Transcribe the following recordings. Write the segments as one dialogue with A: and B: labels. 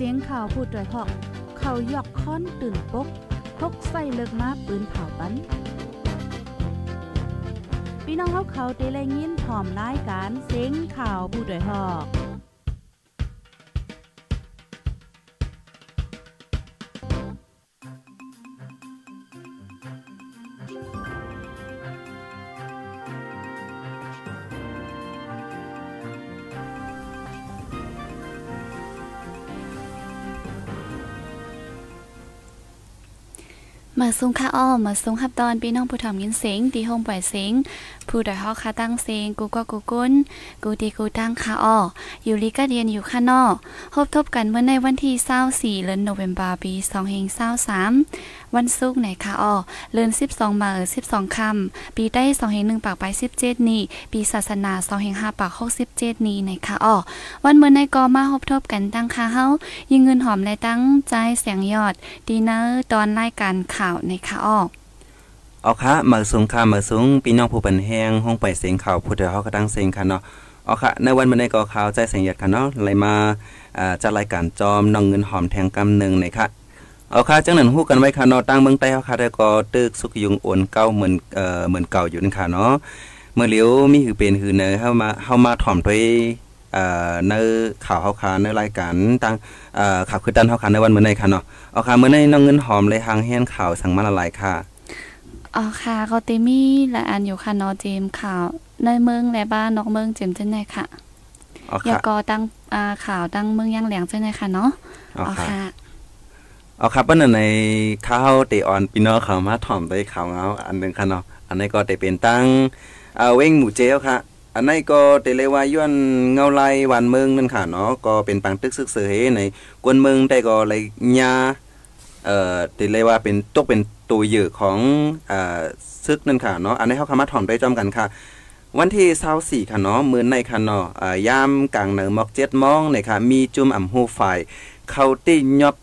A: เสียงข่าวพูดด้วยหอก เขายอกค้อนตื่นปกพกใส่เลิกมาปืนเผาปันพี่น้องเขาเขาเตะแลยินผอมรายการเสียงข่าวผู้ด้วยหอก
B: มาซุ้งค่าอ้อมมาซุ้งฮับตอนพี่น้องผู้ทำยินเสียงตีห้องปล่อยเสียง ผู้ดอยฮอคาตั้งเสียงกูก็กูกุ้นกูตีกูตั้งค่าอ้ออยู่ลีก็เรียนอยู่ข้างนอกพบทบกันเมื่อในวันที่24เดือนโนเวมบาปี2523วันศุกร์ไหนค่าอ้อเลือน12มาเออ12คำปีได้201ปากไป17นี้ปีศาสนา205ปาก67นี้ในค่าอ้อวันเมื่อในก็มาพบทบกันตั้งค่าเฮายิงเงินหอมและตั้งใจเสียงยอดดีเนอร์ตอนรายการข่าวในค่าอ้อ
C: เอาค่ะมาสูงค่ะมาสูงพี่น้องผู้เป็นแห้งห้องไปเสียงข่าวผู้เดียวเขาก็ตั้งเสียงค่ะเนาะเอาค่ะในวันมื้อนี้ก็ข่าวใจเสียงหยัดค่ะเนาะเลยมาจัดรายการจอมน้องเงินหอมแทงกำหนึ่งในะคะเอาค่ะจังนั้นฮู้กันไว้ค่ะเนาะตั้งเมืองใต้เฮาค่ะได้ก็ตึกสุกยุงโอนเก่าเหมือนเอ่อเหมือนเก่าอยู่นั่นค่ะเนาะเมื่อเหลียวมีหือเป็นหือเนอเฮามาเฮามาถ่อมด้วยเอ่อในข่าวเฮาค่ะในรายการตั้งเอ่อข่าวคือตันเฮาค่ะในวันมื้อนี้ค่ะเนาะเอาค่ะมื้อนี้น้องเงินหอมเลยหางแฮนข่าวสั่งมาละลายค่ะ
B: อ๋อค่ะก็ติมีและอันอยู่ค่ะนอเจมข่าวในเมืองและบ้านนอกเมืองเจมจังได๋ค่ะอยากก็ตั้งอ่าข่าวตั้งเมืองยังแหลงจังได๋ค่ะเนาะอ๋อค่ะ
C: เอาครับเปิ้นในข้าวเตออนพี่น้องเขามาถ่อมได้ข่าวเงาอันนึงค่ะเนาะอันนี้ก็ได้เป็นตั้งอ่าเว้งหมู่เจลค่ะ อันนี้ก็ได้เลยว่าย้อนเงาไลวันเมืองนั่นค่ะเนาะก็เป็นปังตึกซึกเสยในกวนเมืองได้ก็เลยญาเอ่อได้เลยว่าเป็นตกเป็น ตัวเยอะของอ่าซึกนั่นค่ะเนาะอันนี้เฮาคามาถอมได้จอมกันค่ะ วันที่24ค่ะเนาะมื้อในค่ะเนาะอ่ายามกลางเหนือมอก7:00นนี่ค่ะมีจุ่มอ่ำฮูฝ่ายเขาติยอบ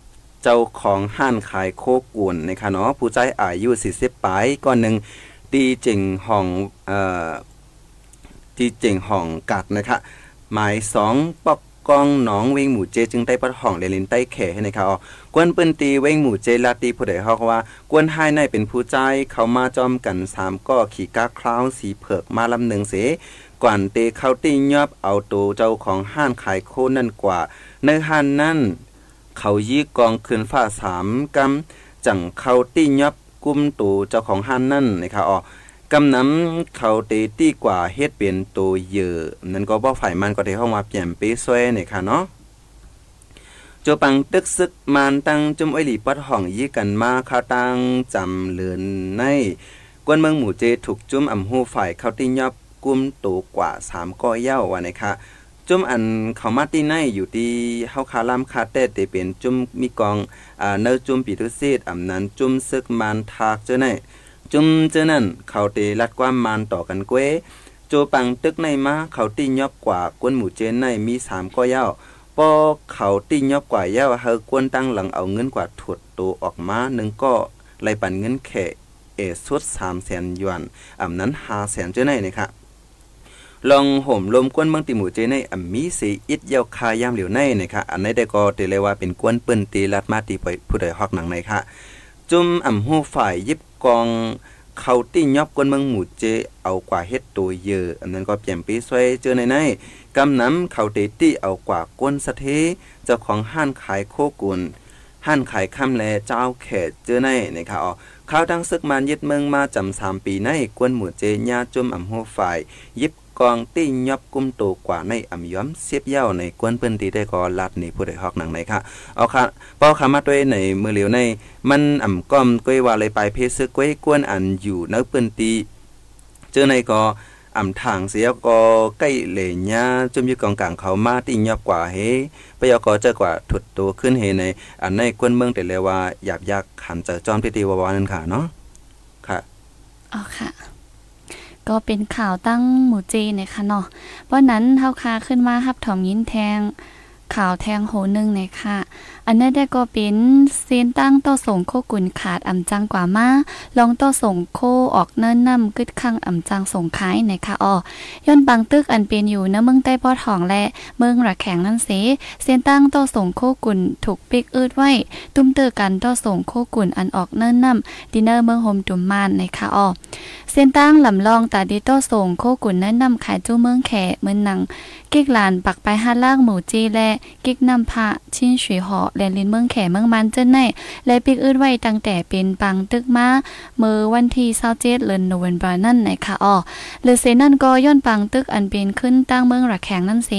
C: เจ้าของห้านขายโคกุนนะคะเนาะผู้ใจอายุ40ปลายก่อนหนึ่งตีจิงห้องเอ่อตีจิงห้องกัดนะคะหมายสองปอก กองหนองเวงหมู่เจจึงได้ปัดห้องเลลินใต้แขให้นะคะอ๋อกวนปิ้นตีเวงหมู่เจลาตีผู้ใดเฮาว่ากวนให้ในเป็นผู้ใจเขามาจอมกัน3ก็ขี่ก้าคราวสีเผือกมาลำหนึ่งเสก่อนเตเข้าตียอบเอาโตเจ้าของห้านขายโคนั่นกว่า ในห้านนั่นเขายี้กองคืนฟ้าสามกำจังเขาตี้ยับกุมตูเจ้าของห้านนั่นนะครับอ๋อ กำน้ำเขาเตตี้กว่าเฮ็ดเป็นตัวเยอะนั่นก็บ่ฝ่ายมันก็ได้เข้ามาเปลี่ยนไปซวยนี่ค่ะเนาะจปังตึกซึกมานตั้งจุมไอหลีปัดห้องยี่กันมาข้าตั้งจำเลือนในกวนเมืองหมู่เจถูกจุ่มอ่ำหูฝ่ายเขาตียับกุมตูกว่าสามก้อยเย้าวันนี้ค่ะจุ่มอันเขามาที่ในอยู่ที่เฮาคาลามคาเต้เตเป็นจุ่มมีกองอ่าเนจุ่มปีทุซีดอำนั้นจุ่มซึกมันทากเจ้าไหน จุมเจ้านั่นเขาเตลัดความมันต่อกันเกวโจปังตึกในมาเขาตียอบกว่ากวนหมู่เจนในมี3ก้อยาปอเขาตียอบกว่าเย้าเฮากวนตั้งหลังเอาเงินกว่าถุดตัวออกมาหนึ่งก็ไล่ปันเงินแค่เอสุด3แสนหยวนอำนั้น5แสนเจ้าไหนนี่ค่ะลองห่มลมกวนเมืองติหมู่เจในอัมมีสีอิดเยาคายามเหลียวในนะคะอันนี้ได้ก็เตเลยว่าเป็นกวนเปิ้นตีลัดมาตีไปผู้ใดฮอกหนังในค่ะจุ่มอ่ำหูฝ่ายยิบ กองเขาตี้ยอบกวนเมืองหมู่เจเอากว่าเฮ็ดตัวเยอะอันนั้นก็เปลี่ยนปีซวยเจอในในกำน้ำเขาเตตี้เอากว่ากวนสะเทเจ้าของห้านขายโคกุลห้านขายคำแลเจ้าแขกเจอในนะคะอ๋อข้าวดังซึกมันยึดเมืองมาจำสามปีในกวนหมู่เจญาจุ่มอ่ำหูฝ่ายยิบ กองตี้ยอบกุมโตกว่าในอ่ำย้อมเสียบเย้าในกวนเปิ้นตีได้ก็ลัดนี่ผู้ใดฮอกหนังไหนค่ะเอาค่ะเป้าคามาด้วยในมือเหลียวใน มันอ่ำก้อมก้อยว่าเลยไปเพซึกก้อยกวนอันอยู่เนเปิ้นตีเจอในก็อ่ำทางเสียก็ใกล้เหลญาจุมอยู่กองกลางเขามาติยอบกว่าเฮไปยก็เจอกว่าถุดตัวขึ้นเฮใน อันในกวนเมืองแต่เลยว่าหยาบยักขันเจอจอมที่ตีวาวานั่นค่ะเนาะค่ะ
B: อ๋อค่ะ ก็เป็นข่าวตั้งหมู่จีเนี่ยค่ะเนาะเพราะนั้นเฮาคาขึ้นมาฮับถอมยินแทง ข่าวแทงโหนึงเลยค่ะ อันนั้ได้ก็เป็นเส้นตั้งโตส่งโคกุนขาดอ่ำจังกว่ามาลองโตส่งโคออกเนิ่นนำกึดข้างอ่ำจังส่งขายเนะคะอ้อย้อนบางตึกอันเป็นอยู่นะเมืองใต้ปอทองและเมืองระแข็งนั่นเสเส้นตั้งโตส่งโคกุนถูกปิกอืดไว้ ตุ้มเตอกันโตส่งโคกุนอันออกเนิ่นนำดินเนอร์เมืองโฮมจุมมานเนะคะอ้อเส้นตั้งลำลองตาดิโตส่งโคกุนแนะนำขายจู้เมืองแขเมืองนังกิกหลานปักไปห้าล่างหมูจีและกิกนำพระชิ้นฉุยหอและลินเมืองแขเมืองมันเจ้าในและปิกอืดไว้ตั้งแต่เป็นปังตึกมาเมื่อวันที่27เดือนโนเวมเบอร์นั่นนะคะอ้อหรือเซนั่นก็ย้อนปังตึกอันเป็นขึ้นตั้งเมืองระแขงนั่นเส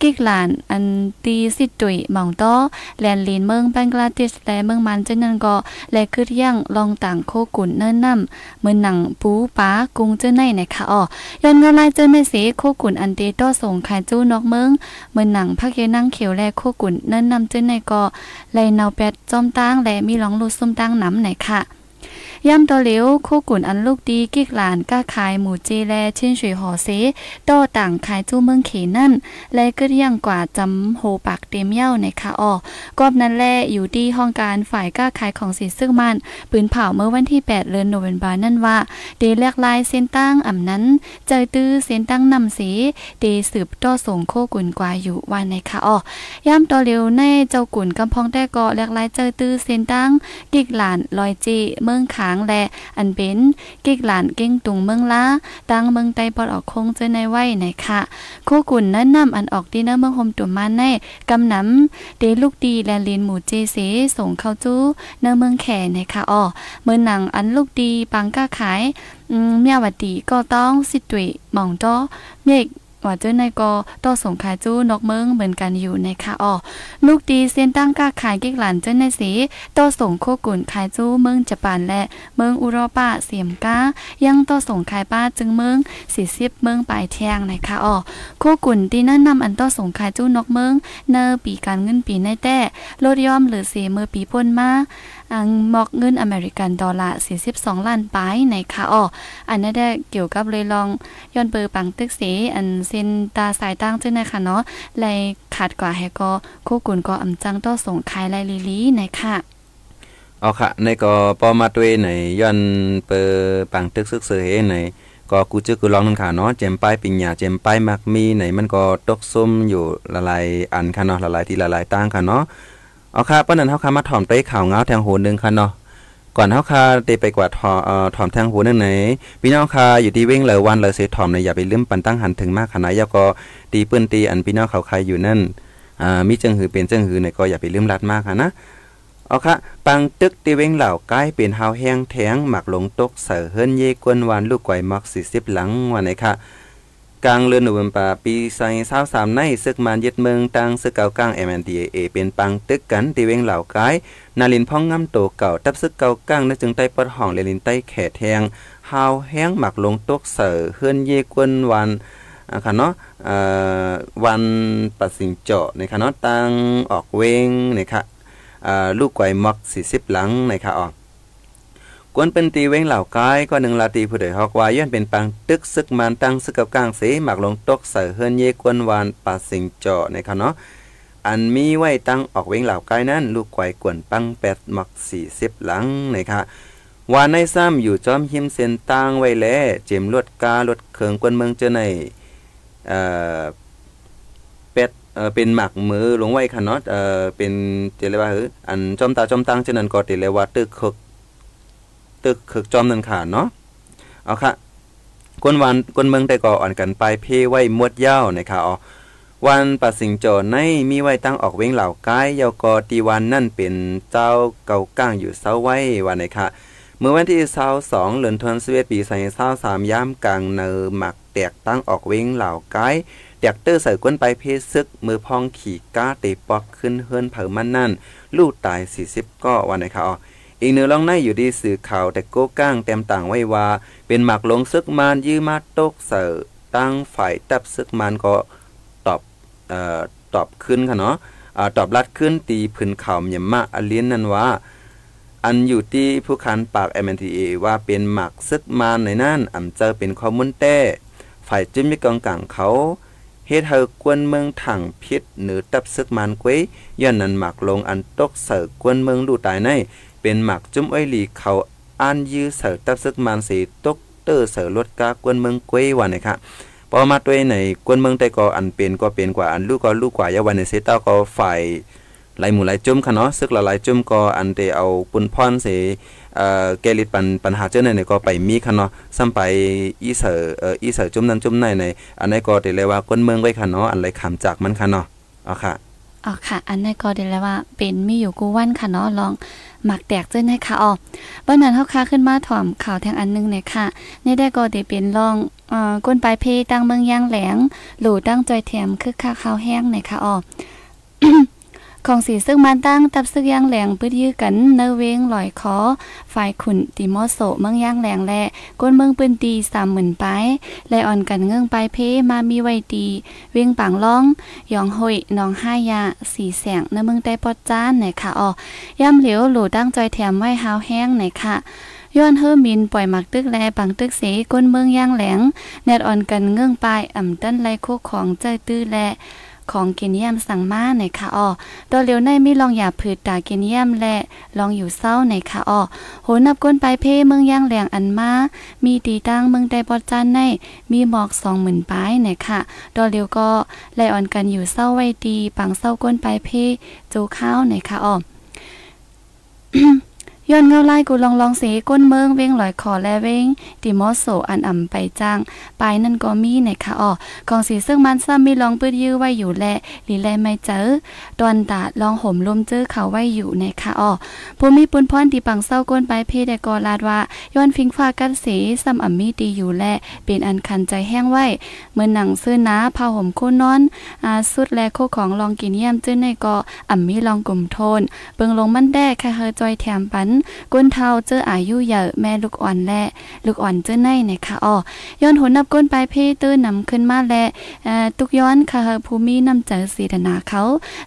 B: กิกหลานอันตีสิตุยหมองต้อแลนลินเมืองบังกลาเทศและเมืองมันเจ้านั่นก็และคือยั่งลองต่างโคกุนเนิ่นนำเมืองหนังปูป้ากรุงเจ้าในนะคะอ้อย้อนงานลายเจ้าในเสโคกุนอันเตโตส่งขายจู้นอกเมืองเมืองหนังพักเยนั่งเขียวแลคู่กุนเนิ่นนำจึ้นในกอไลเนาแปดจอมตั้งและมีหลองลูซุ่มตั้งน้ำไหนค่ะ ย่ำตัวเหลียวคู่กุ่นอันลูกดีกิกหลานก้าขายหมูจีแลชิ้นฉุยหอเสโตต่างขายจู้เมืองเขนั่น และก็ยังกว่าจำโหปากเต็มเย้าในคาออกอบนั้นแลอยู่ที่ห้องการฝ่ายก้าขายของสีซึ่งมัน ปืนเผาเมื่อวันที่ 8 เดือนโนเวมบานั่นว่าเดแลกลายเส้นตั้งอ่ำนั้น เจอตื้อเส้นตั้งนำสีเดสืบต่อส่งโคกุ่นกว่าอยู่วันในคาออย่ำตัวเหลียวในเจ้ากุ่นกำพองแต่ก็แลกลายเจอตื้อเส้นตั้งกิกหลานลอยจีเมืองขางและอันเป็นกิกหลานเก่งตุงเมืองล้าตั้งเมืองไต้ปอดออกคงเจอในไว้ในค่ะโคกุนนั้นนำอันออกดีเนอร์เมืองโฮมตุ่มมาในกำนำเดลูกดีและลินหมูเจเสส่งเข้าจู้เนอร์เมืองแขในค่ะอ้อเมื่อหนังอันลูกดีปังก้าขายอืมเมียวัดีก็ต้องสิตุยหม่องต้อเมก ว่าเจ้าในก็ต่อส่งขายจู้นกเมืองเหมือนกันอยู่ในค่ะอ๋อลูกดีเส้นตั้งก้าขายกิกหลานเจ้าในสีต่อส่งโคกุนขายจู้เมืองญี่ปุ่นและเมืองอุโรปาเสียมก้า ยังต่อส่งขายป้าจึงเมืองสี่สิบเมืองปลายเทียงในค่ะอ๋อโคกุนที่นั่นนำอันต่อส่งขายจู้นกเมืองเนอปีการเงินปีในแต่ลดย่อมหรือเสียเมื่อปีพ้นมาอังมอกเงินอเมริกันดอลลาร์42 ล้านปายในค่ะอ๋ออันนั้นได้เกี่ยวกับเลยลองย้อนเบอร์ปังตึกเสอันเซนตาสายตั้งจังนะคะเนาะเลยขาดกว่าให้ก็โคกุนก็อำจังต่อส่งขายไลลีลีในค่ะ
C: เอาค่ะในก็ปอมาตัวในย้อนเปอปังตึกซึกเสยในก็กูจึกกูลองนั่นค่ะเนาะเจมป้ายปิญญาเจมป้ายมักมีไหนมันก็ตกซุ่มอยู่ละลายอันค่ะเนาะละลายที่ละลายตั้งค่ะเนาะ เอาค่ะป้านั้นเฮาค่ะมาถ่อมไปข่าวเงาแทงโหนึงค่ะเนาะก่อนเฮาค่ะเตไปกว่าถอเอ่อถ่อมแทงหูนั่นไหนพี่น้องค่ะอยู่ที่เว้งเหลยวันเหลยเสถ่อมในอย่าไปลืมปันตั้งหันถึงมากขนาดยาก็ตีปื้นตีอันพี่น้องเขาใครอยู่นั่นอ่ามีจังหือเป็นจังหือในก็อย่าไปลืมรัดมากค่ะนะเอาค่ะปังตึกตีเว้งเหล่าใกล้เป็นเฮาแห้งแทงหมักหลงตกเสือเฮิรนเยกวนวานลูกไก่มัก40หลังวันไหนค่ะ กลางเลือนหนุ่มป่าปีใส่เศร้าสามในซึกมันยึดเมืองตังซึกเก่ากลางเอ็มเอ็นดีเอเป็นปังตึกกันตีเวงเหล่ากายนาลินพ่องงำโตเก่าตับซึกเก่ากลางนึกจึงใต้ปดห้องเลลินใต้แขแทงฮาวแห้งหมักลงตกเสือเฮือนเยกวนวันอะค่ะเนาะอ่าวันปัดสิงเจาะในค่ะเนาะตังออกเวงในค่ะอ่าลูกไก่มัก40หลังในค่ะออก กวนเป็นตีเว้งเหล่ากายก็หนึ่งลาตีผู้ใดฮอกว่าย้อนเป็นปังตึกซึกมันตั้งซึกกับกลางเสหมักลงตกใส่เฮือนเยกวนวานปาสิงเจาะในคะเนาะอันมีไว้ตั้งออกเว้งเหล่ากายนั้น ลูกไกวกวนปังแปดหมักสี่สิบหลังในค่ะวานในซ้ำอยู่จอมหิมเส้นตั้งไว้แลเจมลวดกาลวดเคืองกวนเมืองเจอในเอ่อเป็ดเอ่อเป็นหมักมือลงไว้ค่ะเนาะเอ่อเป็นเจเลยว่าเอออันจอมตาจอมตังเจนั้นก็เตเลยว่าตึกคึก ตึกคึกจอมนั่นค่ะเนาะเอาค่ะกวนวันกวนเมืองแต่ก่ออ่อนกันไปเพไว้มวดยาวนะคะอ๋อวันปัดสิงโจในมีไว้ตั้งออกเว้งเหล่ากายเยากอตีวันนั่นเป็นเจ้าเก่าก้างอยู่เสาไว้วันไหนค่ะเมื่อวันที่เสาสองเหลือนทวนสเวตปีใส่เสาสามย้ำกลางเนอหมักแตกตั้งออกเว้งเหล่ากายแตกเตอร์ใส่ก้นไปเพซึก มือพองขี่ก้าเตปอกขึ้นเฮือนเผามันนั่น ลูกตายสี่สิบก็วันไหนค่ะอ๋อ อีกเนื้อลองในอยู่ดีสื่อข่าวแต่โก้ก้างเต็มต่างไว้ว่าเป็นหมักลงซึกมานยื้อมาตกเสือตั้งฝ่ายตับซึกมานก็ตอบเอ่อตอบขึ้นค่ะเนาะอ่าตอบรัดขึ้นตีพื้นข่าวย่มาอเลียนนั่นว่า อันอยู่ที่ผู้คันปาก MNTA ว่าเป็นหมักซึกมานในนั่นอำเจอเป็นข้อมูลแต้ฝ่ายจึงมีกองกลางเขาเฮ็ดให้กวนเมืองถังพิษหรือตับซึกมันกวยย้อนนั้นหมักลงอันตกเสือกวนเมืองลู่ตายใน เป็นหมักจุ้มอ้อยหลีเขาอ่านยื้อเสือตับซึกมันสีตกเตอร์เสือลดกากวนเมืองกวยว่านะครับพอมาด้วยในกวนเมืองแต่ก็อันเป็นก็เป็นกว่าอันลูกก็ลูกกว่ายาวันในเซต้าก็ฝ่ายหลายหมู่หลายจุ่มค่ะเนาะซึกหลายจุ่มก็อันเตเอาปุนพรเสเอ่อแกลิดปันปัญหาเจ้าในก็ไปมีค่ะเนาะซ้ำไปอีเสอเอ่ออีเสอจุ่มนั้นจุ่มในในอันนี้ก็ได้เลยว่าคนเมืองไว้ค่ะเนาะอันไรคำจากมันค่ะเนาะเอาค่ะ
B: อ๋อค่ะ อันนี้ก็ได้แล้วว่าเป็นมีอยู่กูวันค่ะเนาะลอง หมักแตกเจ้นให้ค่ะอ๋อบ้านั้นเฮาค่ะขึ้นมาถ่อมข่าวแทงอันนึงเนี่ยค่ะนี่ได้ก็ได้เป็นลองเอ่อก้นปลายเพตั้งเมืองย่างแหลงหลู่ตั้งจอยแถมคึกคักข้าวแห้งเนี่ยค่ะอ๋อ ของสีซึ่งมันตั้งตับซึกย่างแหลงปื้ดยื้อกันเนเวงลอยคอฝ่ายขุนติมอโสเมืองย่างแหลงและก้นเมืองปืนตีสามหมื่นไปและอ่อนกันเงื่องไปเพมามีไวตีเวียงปังล่องยองหอยนองห้ายาสีแสงในเมืองใต้ปอดจ้านไหนค่ะอ๋อย่ำเหลียวหลูตั้งจอยแถมไว้หาวแห้งไหนค่ะย้อนเฮอมินปล่อยหมักตึกแลปังตึกเสก้นเมืองย่างแหลงแนดอ่อนกันเงื่องปลายอ่ำต้นไรโคของใจตื้อแล ของกินเยี่ยมสั่งมาในค่ะอ้อตัวเร็วในมีลองอยาผืดตากินเยี่ยมและลองอยู่เศร้าในค่ะอ้อโหนับก้นไปเพ่เมืองย่างแหลงอันมา มีตีตั้งเมืองใดปอดจันใน มีหมอกสองหมื่นปลายในค่ะตัวเร็วก็ไลอ่อนกันอยู่เศร้าไว้ดีปังเศร้าก้นไปเพ่จูข้าวในค่ะอ้อ ย้อนเงาไล่กูลองลองเสก้นเมืองเว้งลอยคอและเว้งติมอโซอันอ่ำไปจ้างปลายนั่นก็มีในค่ะอ้อของสีซึ่งมันซ้ำมีลองปื้ดยื้อไว้อยู่แลลีแลไม่เจอตอนตาลองห่มลมเจอเขาไว้อยู่ในค่ะอ้อผู้มีปุนพรที่ปังเศร้าก้นไปเพศแต่ก็ลาดว่าย้อนฟิงฟ้ากันเสซ้ำอ่ำมีดีอยู่แลเป็นอันคันใจแห้งไว้เมื่อหนังซื้อน้าผ้าห่มคู่นอนอาสุดแลโคของลองกินเยี่ยมเจ้าในก็อ่ำมีลองกลุ่มโทนเบิงลงมันแด้ค่เฮอจอยแถมปันก้นเท้าเจออายุเยอะแม่ลูกอ่อนและลูกอ่อนเจอในนะคะอ้อย้อนหนนับก้นปลายเพตื้อนำขึ้นมาแล่ตุกย้อนค่ะภูมินำเจอสีธนาเขา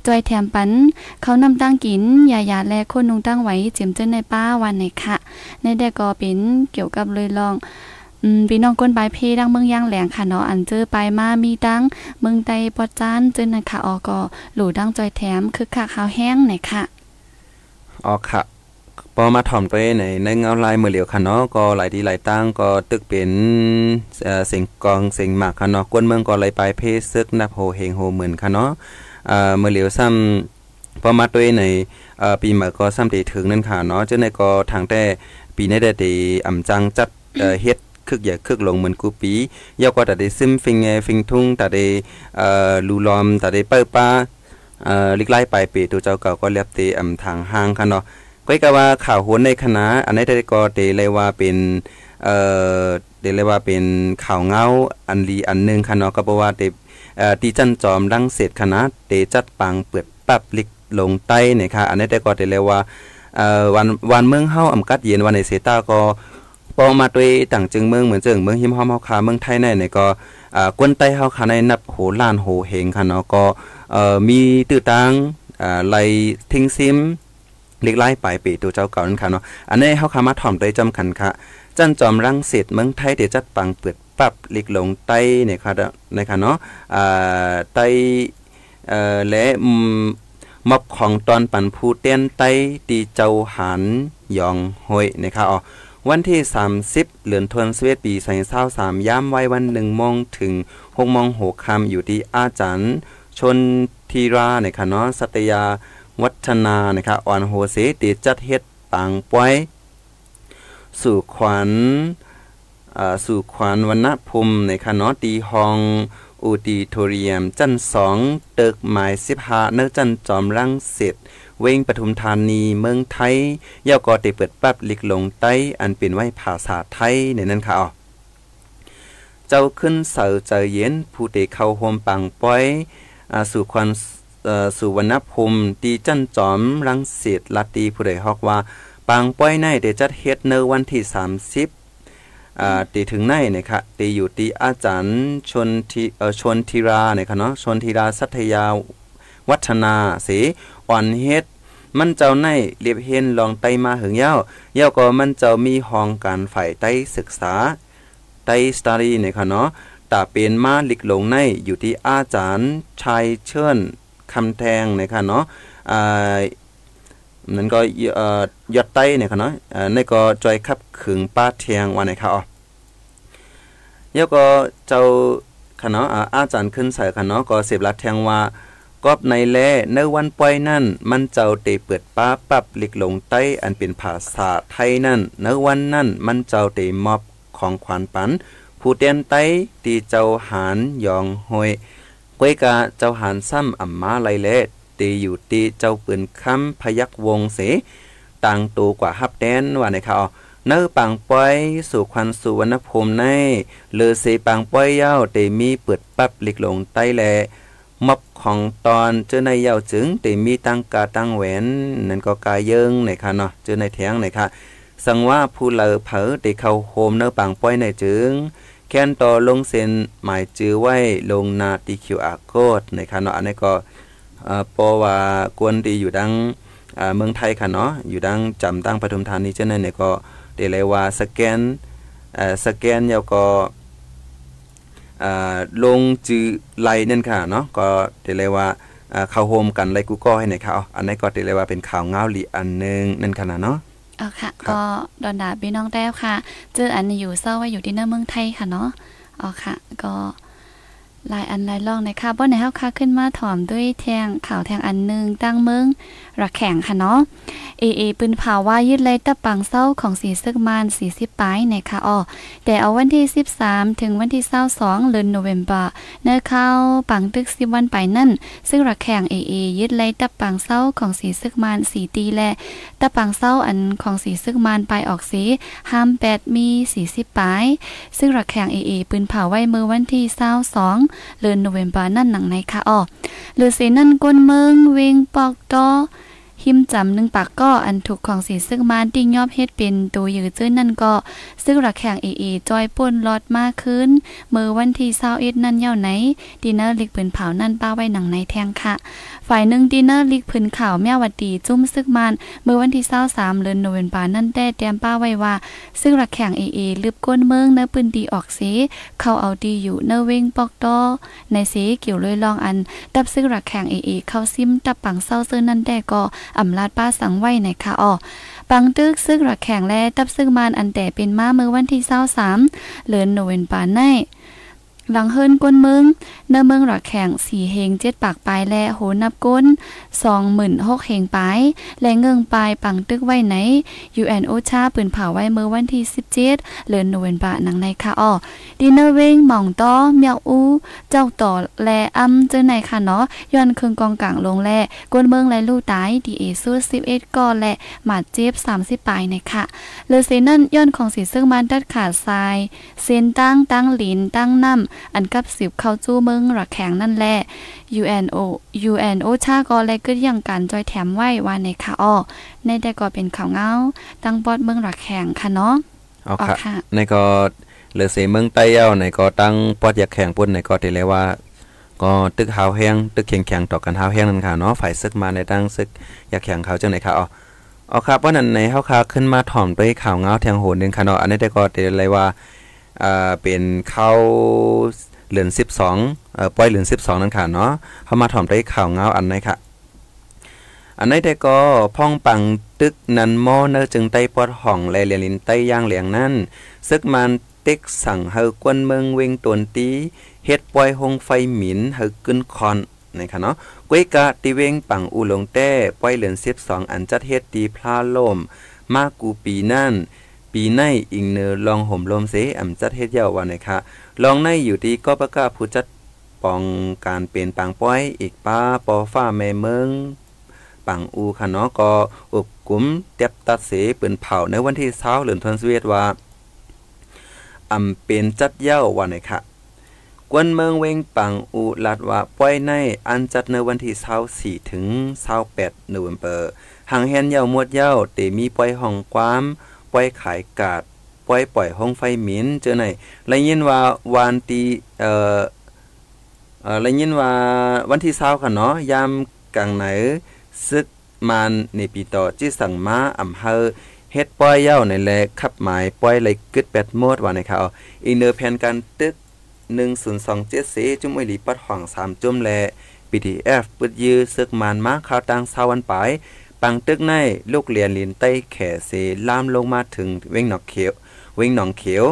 B: จอยแถมปันเขานำตั้งกินยายาและคนนุงตั้งไว้เจียมเจอในป้าวันไหนค่ะในแดก็เป็นเกี่ยวกับเลยลองพี่น้องก้นปลายเพดังเมืองย่างแหลงค่ะเนาะอันเจอไปมามีดังเมืองใดปอจานเจอนะคะออก็หลู่ดังจอยแถมคือคักข้าวแห้งไหนค่ะ
C: ออกค่ะ พอมาถ่อมตัวในในเงาลายมือเหลียวค่ะเนาะก็หลายที่หลายตั้งก็ตึกเป็นเอ่อเสียงกองเสียงหมากค่ะเนาะกวนเมืองก็ไหลไปเพซึกนับโหเฮงโหเหมือนค่ะเนาะเอ่อมือเหลียวซ้ำพอมาตัวในเอ่อปีใหม่ก็ซ้ำตีถึงนั่นค่ะเนาะเจ้าในก็ทางแต่ปีนี้ได้ตีอ่ำจังจัดเอ่อเฮ็ดคึกใหญ่คึกลงเหมือนกูปียาวก็แต่ได้ซึมฟิงเงฟิงทุ่งแต่ได้เอ่อลูลอมแต่ได้เปิ้ป้าเอ่อลิกไล่ไปปีตัวเจ้าเก่าก็เรียบตีอ่ำทางห้างค่ะเนาะ ก็กว่าข่าวโหนในคณะอันนี้ได้ก็เตเลยว่าเป็นเอ่อเดเลยว่าเป็นข่าวเงาอันลีอันหนึงค่ะเนาะก็บอกว่าเตเอ่อตีจันจอมรังเสร็จคณะเตจัดปังเปิดปับลิกลงใต้เนี่ยค่ะอันนี้ได้ก็เตเลยว่าเอ่อวันวันเมืองเฮาอำกัดเย็นวันในเซต้าก็ปอมาด้วยต่างจึงเมืองเหมือนจึงเมืองหิมฮอมเฮาคาเมืองไทยในเนี่ยก็อ่ากวนใต้เฮาคาในนับโหล้านโหเฮงค่ะเนาะก็เอ่อมีตื้อตังอ่าไลทิ้งซิม เล็กไล่ปลายปีตัวเจ้าเก่านั่นค่ะเนาะอันนี้เฮาคามาถ่อมได้จำคัญค่ะ จันจอมรังสิตเมืองไทยเดี๋ยวจัดปังเปิดปับลิกลงใต้เนี่ยค่ะในค่ะเนาะอ่าใต้เอ่อและมอบของตอนปันผู้เต้นใต้ตีเจ้าหันยองห้อยนะคะอ๋อวันที่ 30เดือนธันวาคมปี2023ย้ำไว้วัน1โมงถึง6โมง6ค่ำอยู่ที่อาจารย์ ชนทีราเนี่ยค่ะเนาะสัตยา วัฒนานะครับอ่อนโหเสติจัดเฮ็ดปางป้อยสู่ขวัญอ่าสู่ขวัญวรรณภูมิในคณะตีหองอูดิโทเรียม จันสองเตึกหมายสิบหาเนื้อจันจอมรังสิตเวงปทุมธานีเมืองไทยย่อก็ได้เปิดปั๊บลิกลงใต้ อันเป็นไว้ภาษาไทยในนั้นค่ะอ๋อเจ้าขึ้นเสาเจเย็นผู้เตเข้าโฮมปังป้อยอ่าสู่ควัน สุวรรณภูมิตีจันจอมรังสิตลาตีผู้ใดฮอกว่าปางป้อยในเดจัดเฮ็ดในวันที่ 30อ่าตีถึงในนะครับตีอยู่ตีอาจารย์ชนทีเอ่อชนธีราเนี่ยค่ะเนาะชนธีราสัทยาวัฒนาสีอ่อนเฮ็ดมันเจ้าในเรียบเห็นลองไตมาหึงเย้าเย้าก็มันเจ้ามีห้องการฝ่ายไต้ศึกษาไต้สตารีเนี่ยค่ะเนาะตาเป็นมาลิกหลงในอยู่ที่อาจารย์ชายเชิญ คำแทงนะคะเนาะอ่านั่นก็เอ่อยอดไต้เนี่ยค่ะเนาะอ่าในก็จอยขับขึงป้าเทียงว่าไหนคะอ๋อแล้วก็เจ้าค่ะเนาะอาจารย์ขึ้นใส่ค่ะเนาะก็เสพลัดแทงว่ากอบในแลในวันปล่อยนั่น มันเจ้าเตเปิดป้าปับลิกหลงใต้อันเป็นภาษาไทยนั่นในวันนั่นมันเจ้าเตมอบของขวัญปันผู้เตียนไต้ตีเจ้าหานยองหอย ก้วยกาเจ้าหานซ้ำอ่ำมาไลเลตีอยู่ตีเจ้าปืนค้ำพยักวงเสต่างตัวกว่าฮับแดนว่าในเขาเนื้อปังป้อยสู่ควันสุวรรณภูมิในเลือเสปังป้อยเย้าเตมีเปิดปับลิกลงใต้แลมอบของตอนเจอในเย้าจึงเตมีตั้งกาตั้งแหวนนั่นก็กายเยิงในค่ะเนาะเจอในแทงในค่ะสังว่าผู้เลอเผอเตเข้าโฮมเนื้อปังป้อยในจึง แค้นต่อลงเซ็นหมายจื้อไว้ลงนาตีคิวอาโคดในค่ะเนาะอันนี้ก็ปอว่ากวนดีอยู่ดังเมืองไทยค่ะเนาะอยู่ดังจำตั้งปทุมธานีเจ้านั้นเนี่ยก็เดเลยว่าสแกนสแกนแล้วก็ลงจื้อไลนั่นค่ะเนาะก็เดเลยว่าอ่าเข้าโฮมกันไลกูก็ให้ในข่าวอันนี้ก็เดเลยว่าเป็นข่าวเงาหลีอันหนึงนั่นค่ะนะเนาะ
B: เอาค่ะ
C: ครับ
B: ก็ดอนดาพี่น้องแต้วค่ะ เจออันอยู่เศร้าไว้อยู่ที่หน้าเมืองไทยค่ะเนาะเอาค่ะ ก็หลายอันหลายล่องนะคะบ่ไหนเฮาค่ะขึ้นมาถ่อมด้วยแทงข่าวแทงอันหนึงตั้งเมือง ระแข่งค่ะเนาะเอเอปืนเผาว่ายึดเลยตะปังเศร้าของสีซึกมาน40ปลายในคะอ้อแต่เอาวันที่ 13 ถึงวันที่22เดือนโนเวมเบอร์เนื้อเข้าปังตึก10วันไปนั่น ซึ่งระแข่งเอเอยึดเลยตะปังเศร้าของสีซึกมานสีตีและตะปังเศร้าอันของสีซึกมานไปออกสีห้ามแปดมี40ปลาย ซึ่งระแข่งเอเอปืนเผาไว้เมื่อวันที่22เดือนโนเวมเบอร์นั่นหนังในค่ะอ้อหรือเสนั่นก้นเมืองเวงปอกตอ หิมจำหนึ่งปากก็อันถูกของสีซึ่งมาติ้งยอบเฮ็ดเป็นตัวยือเจ้นนั่นก็ซึ่งระแข่งเอเอจอยป่นลอดมากขึ้นเมื่อวันที่เศร้าเอ็ดนั่นเย่าไหนดินเนอร์ลิกปืนเผานั่นป้าไว้หนังในแทงค่ะ ฝ่ายหนึ่งดินเนอร์ลิกปืนข่าวแม่วัดดีจุ้มซึกมันเมื่อวันที่เศร้าสามเดือนโนเวมบานั่นได้แตมป้าไว้ว่า ซึ่งระแข่งเอเอลืบก้นเมืองเนื้อปืนดีออกเสเขาเอาดีอยู่เนื้อเวงปอกตอในเสเกี่ยวเลยลองอันดับซึ่งระแข่งเอเอเข้าซิมตับปังเศร้าเสื้อนั่นได้ก็อำลาดป้าสังไว้ในค่ะอ๋อปังตึกซึ่งระแข่งและตับซึ่งมานอันแต่เป็นมาเมื่อวันที่23เดือนโนเวนปาใน หลังเฮิรนก้นเมืองเนื้อเมืองระแข่งสี่เฮงเจ็ดปากปลายและโหนับก้นสองหมื่นหกเฮงปลายและเงิงปลายปังตึกไว้ไหน UN โอชาปืนเผาไว้เมื่อวันที่17เจ็ดือนโนเวมบาหนังในค่ะอ้อดินเนอร์เวงหม่องต้อเมียวอู เจ้าต่อแลอำเจอในค่ะเนาะย้อนเครื่องกองกลางลงแลกวนเมืองและลู่ตายดีเอซู11ก่อและหมาดเจ็บ30ปลายในะคะเลอเซนั่นย้อนของสีซึ่งมันดัดขาดทรายเส้นตั้งตั้งหลินตั้งน้ำอันกับสิบเข้าจู้เมืองระแข็งนั่นแหละ UNO UNO ชาก็และก็ยังการจอยแถมไว้ว่าในค่ะอ้อในแต่ก็เป็นข่าวเงาตั้งบอดเมืองระแข็งค่ะเนาะ
C: เอา
B: อ๋อ
C: ค่ะ
B: ค่ะ
C: ในก็เหลือเสเมืองใต้เย้าในก็ตั้งปอดอยากแข่งปุ่นในก็ได้เลยว่าก็ตึกหาวแห้งตึกแข็งแข็งต่อกันหาวแห้งนั่นค่ะเนาะฝ่ายซึกมาในตั้งซึกอยากแข่งเขาจังไหนค่ะอ๋อเอาครับว่านั้นในเฮาคาขึ้นมาถ่อมด้วยข่าวเงาแทงโหนหนึงค่ะเนาะอันนี้ได้ก็ได้เลยว่า อ่าเป็นข้าวเหลือน12เอ่อปล่อยเหลือน12 นั่นค่ะเนาะเฮามาถ่อมด้ข่าวเงาอันไหนค่ะ อันไหนได้ก็พ่องปังตึกนันโมเนอจึงไต้ปอดห้องแลเลียนลินไต้ย่างเหลียงนั่นซึกมันเต็กสั่งเฮากวนเมืองเวงตวนตีเฮ็ดปล่อยหงไฟหมินเฮากึ้นคอนนะคะเนาะกวยกะติเวงปังอูหลงแต้ปล่อยเหลือน12 อันจัดเฮ็ดตีพลาล่มมากูปีนั่น ปีในอิงเนอลองห่มลมเสอำจัดเฮ็ดยาววันนะคะลองในอยู่ที่ก็ประกาศผู้จัดปองการเป็นปังป้อยอีกป้าปอฟ้าแม่เมืองปังอูค่ะเนาะก็อุบกลุ่มเต็บตัดเสเปืนเผาในวันที่เช้าเหลือนทนสเวตว่าอำเป็นจัดเย้าวันไหนค่ะกวนเมืองเวงปังอูลัดว่าป้อยในอันจัดในวันที่24ถึง28โนเวมเบอร์หางแฮนเย้ามวดเย้าเตมีป้อยห้องความ ป้อยขายกาดป้อยปล่อยห้องไฟหมินเจอไหนและยินว่าวานตีเอ่อเอ่อและยินว่าวันที่20ค่ะเนาะยามกลางไหนซึกมานในปีต่อที่สั่งมาอำเภอเฮ็ดป้อยเย้าในแลขับหมายป้อยไหลกึดแปดโมดว่าในเขาอีเนอร์แผนการตึก1027เสจุ่มอหลีปัดห่อง3จุ่มแล PDF ปึดยื้อซึกมันมาข่าวตังเศร้าวันปาย ปังตึกในลูกเรียนลินใต้แขเสล่ามลงมาถึงเว้งหนองเขียว เว้งหนองเขียว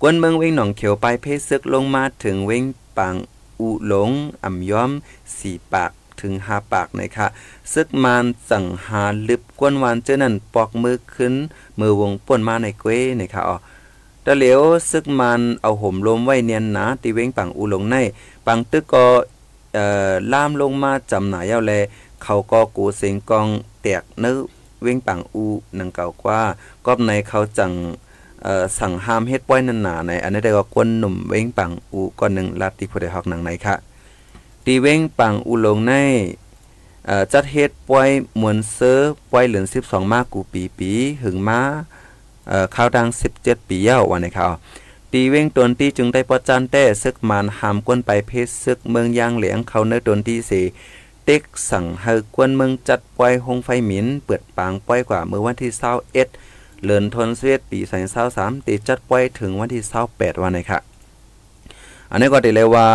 C: กวนเมืองเว้งหนองเขียวไปเพซึกลงมาถึงเว้งปังอุหลงอ่ำย้อมสี่ปากถึงห้าปากนะคะซึกมานสังหาลึบกวนวานเจอนั่นปอกมือขึ้น มือวงป่นมาในเกว้นะคะอ๋อตะเหลียวซึกมันเอาห่มลมไว้เนียนหนาตีเว้งปังอุหลงในปังตึกก็เอ่อล่ามลงมาจำหนายาแล เขาก็กูเสียงกองแตกเนื้อเว้งปังอูนังเก่ากว่าก็ในเขาจังสั่งห้ามเฮ็ดป้อยนันหนาในอันนี้ได้ก็กวนหนุ่มเว้งปังอูก่อนหนึ่งลาติผู้ใดฮอกหนังไหนค่ะตีเว้งปังอูลงในจัดเฮ็ดป้อยมวนเซอร์ป้อยเหลือน12 มากกูปีปีหึงมาเอ่อข้าวดัง 17 ปีเย้าวันในข่าวตีเว้งตนที่จึงได้ปอจันแต่ซึกมันหามกวนไปเพศซึกเมืองยางเหลียงเขาเนื้อตนที่เส เต็กสั่งเฮกวนเมืองจัดปล่อยหงไฟหมินเปิดปางปล่อยกว่าเมื่อวันที่21เลือนทนเสวียดปี2023ตีจัดปล่อยถึงวันที่28วันนะค่ะอันนี้ก็ได้เลยว่า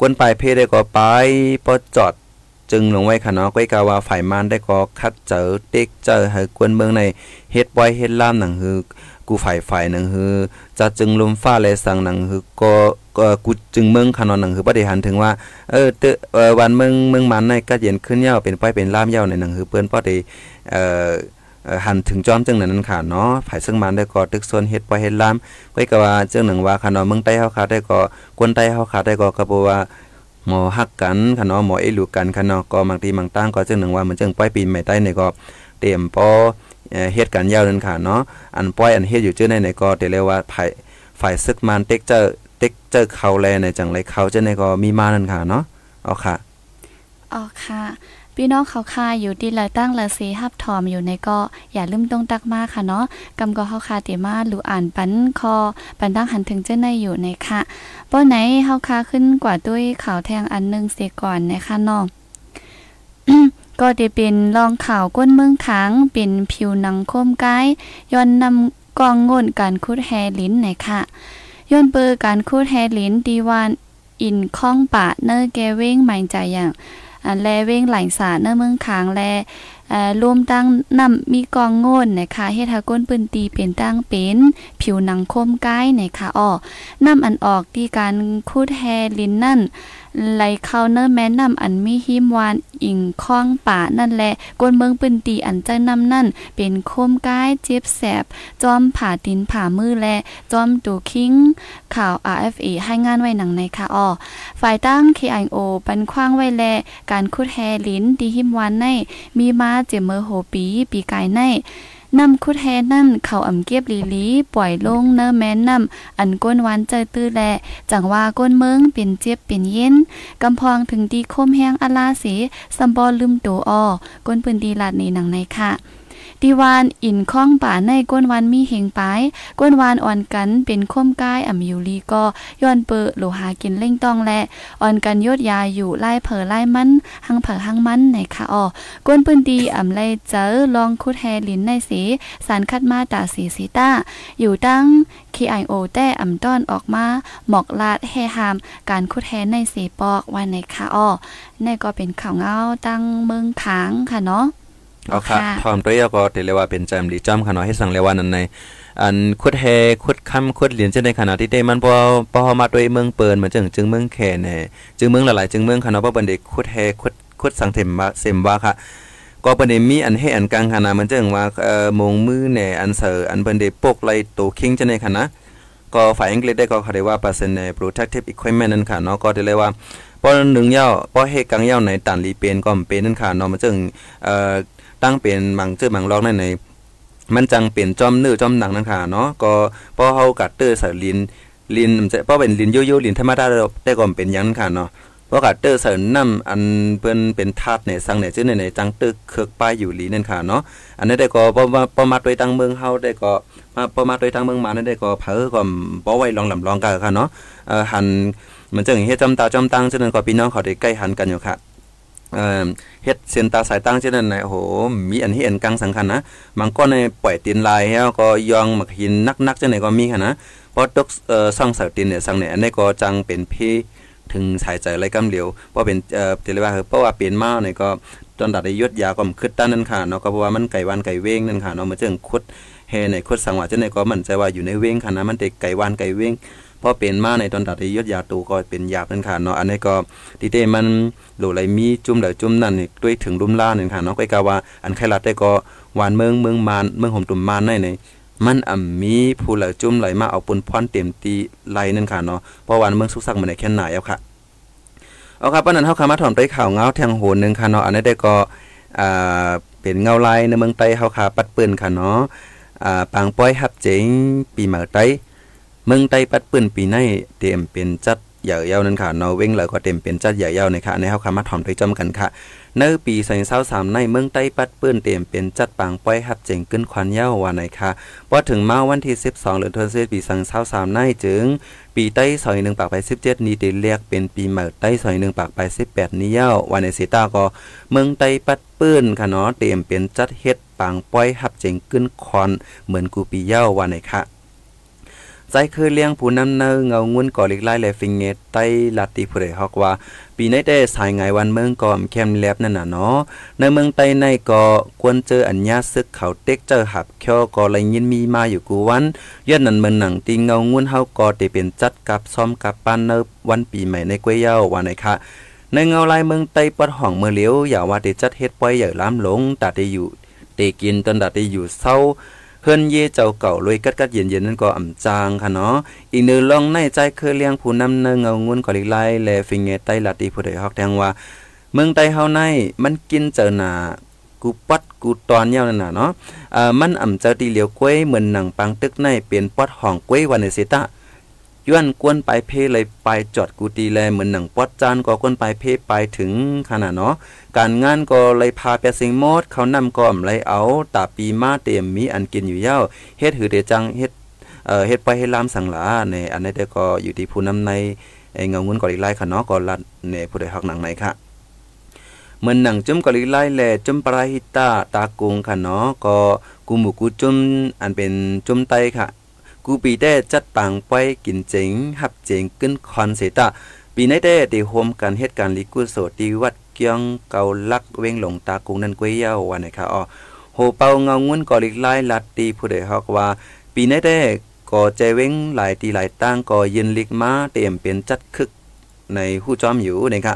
C: กวนไปเพศได้ก็ไปปอจอด จึงลงไว้ค่ะเนาะก้อยกาว่าฝ่ายมานได้ก็คัดเจอเต็กเจอให้กวนเมืองในเฮ็ดป่อยเฮ็ดล่ามหนังฮือกูฝ่ายฝ่ายหนังฮือจะจึงลมฟ้าและสั่งหนังฮือก็ก็กูจึงเมืองขนอนหนังฮือบ่ได้หันถึงว่าเออเตเออวันเมืองเมืองมันในก็เย็นขึ้นยาวเป็นป้อยเป็นล่ามยาวในหนังฮือเปิ้นบ่ได้เอ่อหันถึงจอมจึงนั้นค่ะเนาะฝ่ายซึ่งมันได้ก็ตึกส่วนเฮ็ดป่อยเฮ็ดล่ามก้อยก็ว่าจึงหนังว่าค่ะเนาะเมืองใต้เฮาค่ะได้ก็กวนใต้เฮาค่ะได้ก็ก็บ่ว่า หมอฮักกันค่ะเนาะหมอเอลูกันค่ะเนาะก็บางทีบางตั้งก็จึงหนึ่งว่ามันจึงป้อยปีนไม่ใต้ในก็เตรียมปอเฮ็ดกันยาวนั่นค่ะเนาะอันป้อยอันเฮ็ดอยู่ชื่อในในก็เตเรียกว่าฝ่ายฝ่ายซึกมันเต็กเจอเต็กเจอเขาแลในจังไรเขาจะในก็มีมานั่นค่ะเนาะเอาค่ะ
B: อ๋อค่ะ พี่น้องเขาคาอยู่ที่ละตั้งละสีฮับถอมอยู่ในก็อย่าลืมตรงตักมากค่ะเนาะกำก็เฮาคาเตมาหลูอ่านปันคอ ปันตั้งหันถึงเจ้าในอยู่ในค่ะป้อไหนเฮาคาขึ้นกว่าด้วยข่าวแทงอันหนึงเสียก่อนในะคะเนาะก็ได้เป็นรองข่าวก้นเมืองขังเป็นผิวหนังโคมกายย้อนนำกองงนการคุดแฮลิ้นในค่ะย้อนเปอร์การคูดแฮลิ้นดีวานอินข้องปะเนอร์แกเว้งหม่ใจอย่าง อันแลเว้งไหลสาเนื้อเมืองคางแลเอ่อรวมตั้งนำมีกองโง่นนะคะเฮ็ดให้ก้นปืนตีเป็นตั้งเป็นผิวหนังคมกายนะคะอ้อนำอันออกที่การคูดแฮลิ้นนั่น ไหลเข้าเนอร์แม่นำอันมีหิมวานอิงข้องป่านั่นแหละก้นเมืองปืนตีอันจังนำนั่น เป็นคมกายเจ็บแสบ จอมผ่าตินผ่ามือและจอมตูคิง ข่าว RFA ให้งานไว้หนังในค่ะอ้อฝ่ายตั้ง KIO ปันคว้างไว้แล การคุดแฮลิ้นดีหิมวานในมีมาเจมเมอร์โหปี ปีกายใน นำคุดแฮนั่นเขาอ่ำเก็บลีลีปล่อยลงเนอแม่นนำอันก้นหวานเจอตื้อแลจังว่าก้นเมืองเป็นเจ็บเป็นเย็นกำพองถึงดีคมแห้งอลาเสสัมบอลืมโตออก้นปืนดีลาดในหนังในค่ะ ดีวานอินข้องป่าในก้นวันมีเฮงปายก้นวานอ่อนกันเป็นคมกายอ่ำยูลีก็ย้อนเปอโลหากินเล่งต้องและอ่อนกันยดยาอยู่ไล่เผอไล่มันหังเผอหังมันในค่ะอ้อก้นปืนดีอ่ำไล่เจอลองคุดแฮลินในสีสารคัดมาตาสีสีต้าอยู่ตั้ง KIO แต่อ่ำต้อนออกมาหมอกลาดแฮหาม การคุดแฮในสีปอกวันในค่ะอ้อนี่ก็เป็นข่าวเงาตั้งเมืองขางค่ะเนาะ
C: เอาค่ะ
B: ค่ะ
C: พร้อมตัวเองก็เตเรียกว่าเป็นจำดีจอมค่ะเนาะให้สั่งเรียกว่านั้นในอันคุดแฮคุดคำคุดเหรียญจะในขณะที่ได้มันพอพอมาด้วยเมืองเปินเหมือนจึงจึงเมืองแค่แน่จึงเมืองหลายๆจึงเมืองค่ะเนาะเพราะเป็นเด็กคุดแฮคุดคุดสังเทมว่าเซมว่าค่ะก็เป็นได้มีอันให้อันกลางขนาดมันจึงว่าเอ่อมงมือแหน่อันเสออันเป็นได้ปกไล่โตคิงจะในขณะก็ฝ่ายอังกฤษได้ก็เขาเรียกว่าเปอร์เซ็นต์ใน protective equipment นั่นค่ะเนาะก็ได้เลยว่าป้อหนึ่งเย้าป้อเฮกังเย้าในตันลีเป็นก็เป็นนั่นค่ะเนาะมันจึงเอ่อ ตั้งเป็นบางชื่อบางล็อกในในมันจังเปลี่ยนจอมเนื้อจอมหนังนั่นค่ะเนาะก็พอเฮากัดเตอร์สลินลินมันจะพอเป็นลินโยโย่ลินธรรมดาได้ก็เป็นยังนั่นค่ะเนาะพราะกัดเตอร์ใส่น้ำอันเปิ้นเป็นธาตุในสังในชื่อในในจังตึกเคือกป้ายอยู่ลีนั่นค่ะเนาะอันนี้ได้ก็บ่มาประมาทโดยทางเมืองเฮาได้ก็มาประมาทโดยทางเมืองมานั่นได้ก็เผอก็บ่ไว้ลองลำลองกันค่ะเนาะเอ่อหันมันจังเฮ็ดจำตาจำตังฉะนั้นก็พี่น้องเขาได้ใกล้หันกันอยู่ค่ะ เฮ็ดเส้นตาสายตั้งเช่นนั้นนะโอ้โหมีอันเฮ็ดอันกลางสังคัญนะบางก้อนในปล่อยตีนลายแล้วก็ยองหมักหินนักๆจังไหนก็มีค่ะนะเพอตกเอ่อซ่องเสาตินเนี่ยสังเนี่ยอันนี้ก็จังเป็นเพถึงสายใจไรกำเหลียวเพราะเป็นเอ่อเรียกว่าเพราะว่าเป็นมาเนี่ยก็ตอนดัดได้ยศยาก็มขึ้นต้านนั่นค่ะเนาะก็เพราะว่ามันไก่วันไก่เว้งนั่นค่ะเนาะมันจึงคุดเฮในคุดสังว่าจังได๋ก็มันใจว่าอยู่ในเว้งค่ะนะมันเด็กไก่วันไก่เว้ง พอเป็นมาในตอนดัดได้ยศยาตูก็เป็นยาบนั่นค่ะเนาะอันนี้ก็ที่เต้มันหลไหลมีจุ่มเหลจุ่มนั่นด้วยถึงลุ่มล่านั่นค่ะเนาะก็กะว่าอันไขลัดได้ก็หวานเมืองเมืองมานเมืองห่มตุ่มมานในในมันอ่ำมีผู้ไหล่าจุ่มไหลมาเอาปุนพรเต็มตีไหลนั่นค่ะเนาะเพราะวันเมืองสุกสักมันได้แค่ไหนเอาค่ะเอาครับปานนั้นเฮาคามาถอมไปข่าวเงาแทงโหนหนึงค่ะเนาะอันนี้ได้ก็อ่าเป็นเงาลายในเมืองไต้เฮาคาปัดปืนค่ะเนาะอ่าปางป้อยฮับเจ๋งปีเหมาไต้ เมืองไต้ปัดปืนปีในเตรียมเป็นจัดใหญ่ยานั่นค่ะนาะเว้งแล้วก็เต็มเป็นจัดใหญ่ยาในค่ะอันเฮาคามาถอมไปจอมกันค่ะในปี2023ในเมืองใต้ปัดปื้นเตรียมเป็นจัดปางป้อยฮับเจ๋งขึ้นควันเย้าว่าไหนค่ะพอถึงมาวันที่ 12เดือนธันวาคมปี2023ในจึง ปีใต้ซอย1ปากไป17นี้ได้เรียกเป็นปีใหม่ใต้ซอย1ปากไป18นี้เย้าวันในสิตาก็เมืองใต้ปัดปื้นค่ะเนาะเตรียมเป็นจัดเฮ็ดปางป้อยฮับเจ๋งขึ้นคอนเหมือนกูปีเย้าว่าไหนค่ะ ใจคือเลี้ยงผู้นำเนอเงางุ่นก่อลิกไล่และฟิงเงตใต้ลาติผู้ใดฮอกว่า ปีในได้สายไงวันเมืองก่อมเข้มแลบนั่นน่ะเนาะในเมืองใต้ในก็ควรเจออัญญาซึกเขาเต็กเจอหับเคียวก็เลยยินมีมาอยู่กูวันย้อนนั้นเมืองหนังติเงางุ่นเฮาก็ได้เป็นจัดกับซ้อมกับปานเนอวันปีใหม่ในกวยเย้าว่าไหนค่ะในเงาลายเมืองไต้ปัดห้องเมือเลียวอย่าว่าได้จัดเฮ็ดป่อยใหญ่ล้ำหลงตัดได้อยู่เตกินตนตัดได้อยู่เศร้า เพิ่นเย่เจ้าเก่าลวยกัดกัดเย็นเย็นนั่นก็อ่ำจางค่ะเนาะอีกเนื้อลองในใจเคยเลี้ยงผู้นำเนื้อเงางุนกอลิไลแลฟิงเงใต้ลาตีผู้ใดฮอกแทงว่า เมืองไต้เฮาในมันกินเจอหนากูปัดกูตอนยาวนั่นน่ะเนาะอ่ามันอ่ำเจอตีเหลียวกล้วยเหมือนหนังปังตึกในเปลี่ยนปัดห้องกล้วยวันในสิตะ ย้อนกวนไปเพเลยไปจอดกูตีแลเหมือนหนังปอดจานก็กวนไปเพไปถึงขนาดเนาะการงานก็เลยพาไปสิงโมดเขานำก้อมเลยเอาตาปีมาเต็มมีอันกินอยู่เย้าเฮ็ดหือเดจังเฮ็ดเอ่อเฮ็ดไปให้ลามสังหลาในอันนี้ได้ก็อยู่ที่ผู้นำในไอ้เงาเงินกอลิไลค่ะเนาะก็รัดในผู้ใดฮักหนังไหนค่ะเหมือนหนังจุ้มกอลิไลแลจุ้มปราหิตาตากุงค่ะเนาะก็กูหมูกูจุ้มอันเป็นจุ้มไตค่ะ กูปีได้จัดปังไปกินเจ๋งหับเจ๋งขึ้นคอนเสตาปีในได้ได้โฮมกันเฮ็ดการณ์ลิกุโสตีวัดเกียงเกาลักเวงหลงตากุงนันกวยเยาวันไหนคะอ๋อโหเปาเงางุ้นก่อลิกไล่ลัดตีผู้ใดฮอกว่า ปีนี้ได้ก่อใจเว้งหลายตีหลายตั้งก่อยินลิกมาเตรียมเป็นจัดคึกในหู้จอมอยู่นะคะ